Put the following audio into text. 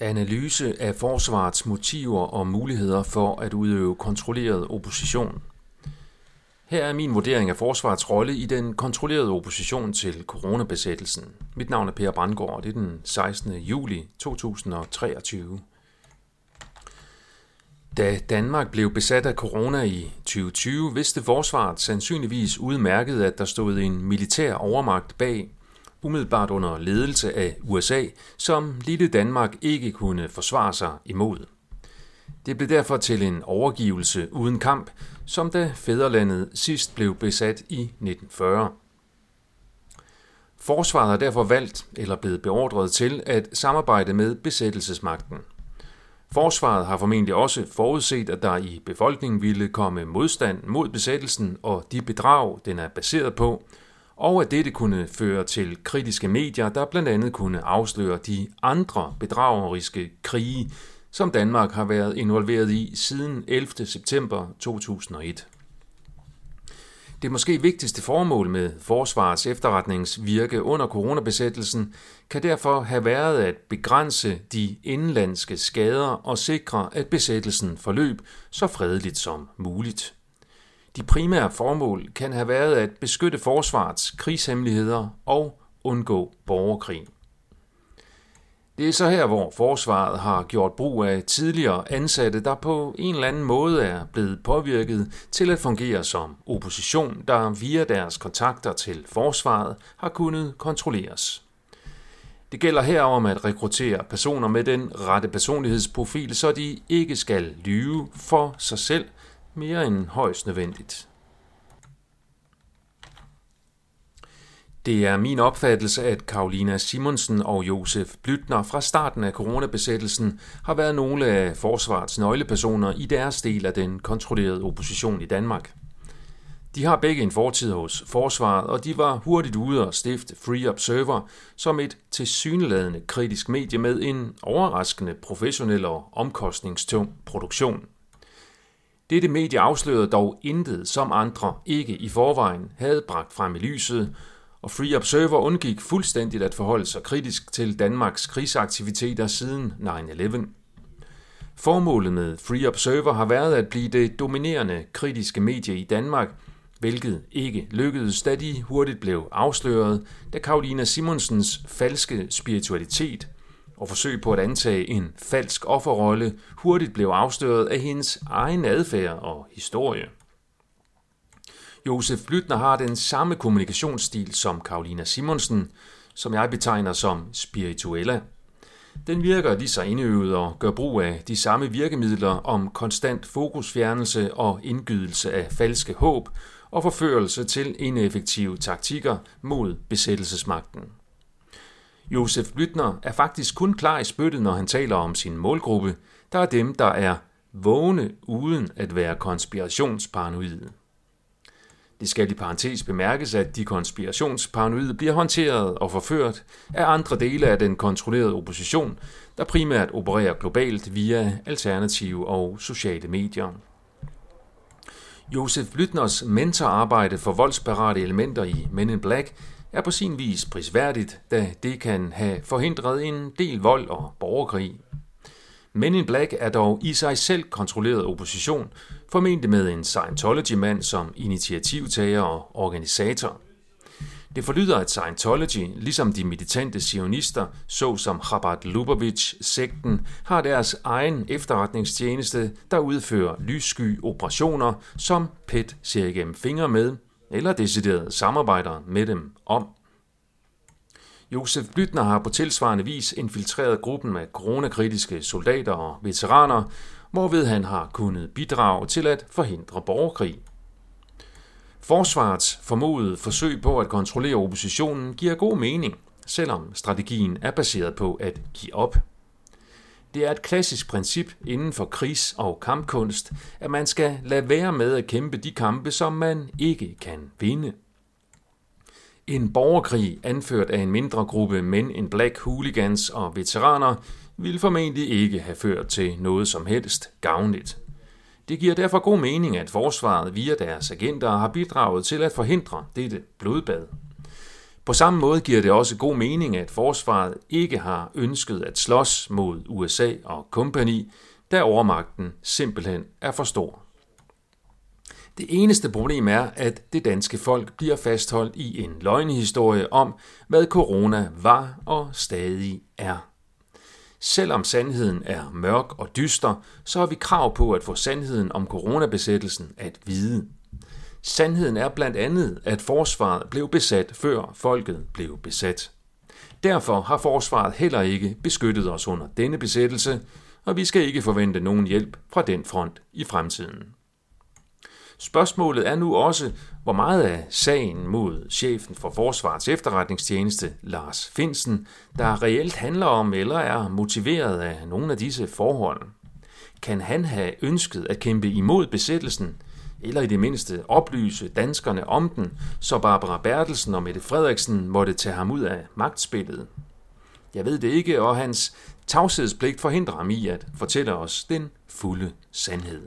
Analyse af forsvarets motiver og muligheder for at udøve kontrolleret opposition. Her er min vurdering af forsvarets rolle i den kontrollerede opposition til coronabesættelsen. Mit navn er Per Brandgaard, og det er den 16. juli 2023. Da Danmark blev besat af corona i 2020, vidste forsvaret sandsynligvis udmærket, at der stod en militær overmagt bag umiddelbart under ledelse af USA, som lille Danmark ikke kunne forsvare sig imod. Det blev derfor til en overgivelse uden kamp, som da fædrelandet sidst blev besat i 1940. Forsvaret har derfor valgt eller blevet beordret til at samarbejde med besættelsesmagten. Forsvaret har formentlig også forudset, at der i befolkningen ville komme modstand mod besættelsen og de bedrag, den er baseret på, og at dette kunne føre til kritiske medier, der blandt andet kunne afsløre de andre bedrageriske krige, som Danmark har været involveret i siden 11. september 2001. Det måske vigtigste formål med Forsvarets efterretningsvirke under coronabesættelsen kan derfor have været at begrænse de indlandske skader og sikre, at besættelsen forløb så fredeligt som muligt. De primære formål kan have været at beskytte forsvarets krigshemmeligheder og undgå borgerkrig. Det er så her, hvor forsvaret har gjort brug af tidligere ansatte, der på en eller anden måde er blevet påvirket til at fungere som opposition, der via deres kontakter til forsvaret har kunnet kontrolleres. Det gælder her om at rekruttere personer med den rette personlighedsprofil, så de ikke skal lyve for sig selv mere end højst nødvendigt. Det er min opfattelse, at Karolina Simonsen og Josef Blytner fra starten af coronabesættelsen har været nogle af forsvarets nøglepersoner i deres del af den kontrollerede opposition i Danmark. De har begge en fortid hos forsvaret, og de var hurtigt ude og stifte Free Observer som et tilsyneladende kritisk medie med en overraskende professionel og omkostningstung produktion. Dette medie afslørede dog intet, som andre ikke i forvejen havde bragt frem i lyset, og Free Observer undgik fuldstændigt at forholde sig kritisk til Danmarks krigsaktiviteter siden 9-11. Formålet med Free Observer har været at blive det dominerende kritiske medie i Danmark, hvilket ikke lykkedes, da de hurtigt blev afsløret, da Karolina Simonsens falske spiritualitet og forsøg på at antage en falsk offerrolle hurtigt blev afsløret af hendes egen adfærd og historie. Josef Blytner har den samme kommunikationsstil som Karolina Simonsen, som jeg betegner som spirituella. Den virker lige så indøvet og gør brug af de samme virkemidler om konstant fokusfjernelse og indgydelse af falske håb og forførelse til ineffektive taktikker mod besættelsesmagten. Josef Blytner er faktisk kun klar i spyttet, når han taler om sin målgruppe, der er dem, der er vågne uden at være konspirationsparanoide. Det skal i parentes bemærkes, at de konspirationsparanoide bliver håndteret og forført af andre dele af den kontrollerede opposition, der primært opererer globalt via alternative og sociale medier. Josef Blytners mentorarbejde for voldsparate elementer i Men in Black er på sin vis prisværdigt, da det kan have forhindret en del vold og borgerkrig. Men in Black er dog i sig selv kontrolleret opposition, formentlig med en Scientology-mand som initiativtager og organisator. Det forlyder, at Scientology, ligesom de militante sionister, såsom Chabad Lubavitch-sekten, har deres egen efterretningstjeneste, der udfører lyssky operationer, som PET ser igennem fingre med, eller decideret samarbejder med dem om. Josef Blytner har på tilsvarende vis infiltreret gruppen af coronakritiske soldater og veteraner, hvorved han har kunnet bidrage til at forhindre borgerkrig. Forsvarets formodede forsøg på at kontrollere oppositionen giver god mening, selvom strategien er baseret på at give op. Det er et klassisk princip inden for krigs- og kampkunst, at man skal lade være med at kæmpe de kampe, som man ikke kan vinde. En borgerkrig anført af en mindre gruppe mænd en black hooligans og veteraner ville formentlig ikke have ført til noget som helst gavnligt. Det giver derfor god mening, at forsvaret via deres agenter har bidraget til at forhindre dette blodbad. På samme måde giver det også god mening, at forsvaret ikke har ønsket at slås mod USA og kompagni, da overmagten simpelthen er for stor. Det eneste problem er, at det danske folk bliver fastholdt i en løgnehistorie om, hvad corona var og stadig er. Selvom sandheden er mørk og dyster, så har vi krav på at få sandheden om coronabesættelsen at vide. Sandheden er blandt andet, at forsvaret blev besat før folket blev besat. Derfor har forsvaret heller ikke beskyttet os under denne besættelse, og vi skal ikke forvente nogen hjælp fra den front i fremtiden. Spørgsmålet er nu også, hvor meget af sagen mod chefen for Forsvarets efterretningstjeneste, Lars Finsen, der reelt handler om eller er motiveret af nogle af disse forhold. Kan han have ønsket at kæmpe imod besættelsen, eller i det mindste oplyse danskerne om den, så Barbara Bertelsen og Mette Frederiksen måtte tage ham ud af magtspillet? Jeg ved det ikke, og hans tavshedspligt forhindrer ham i at fortælle os den fulde sandhed.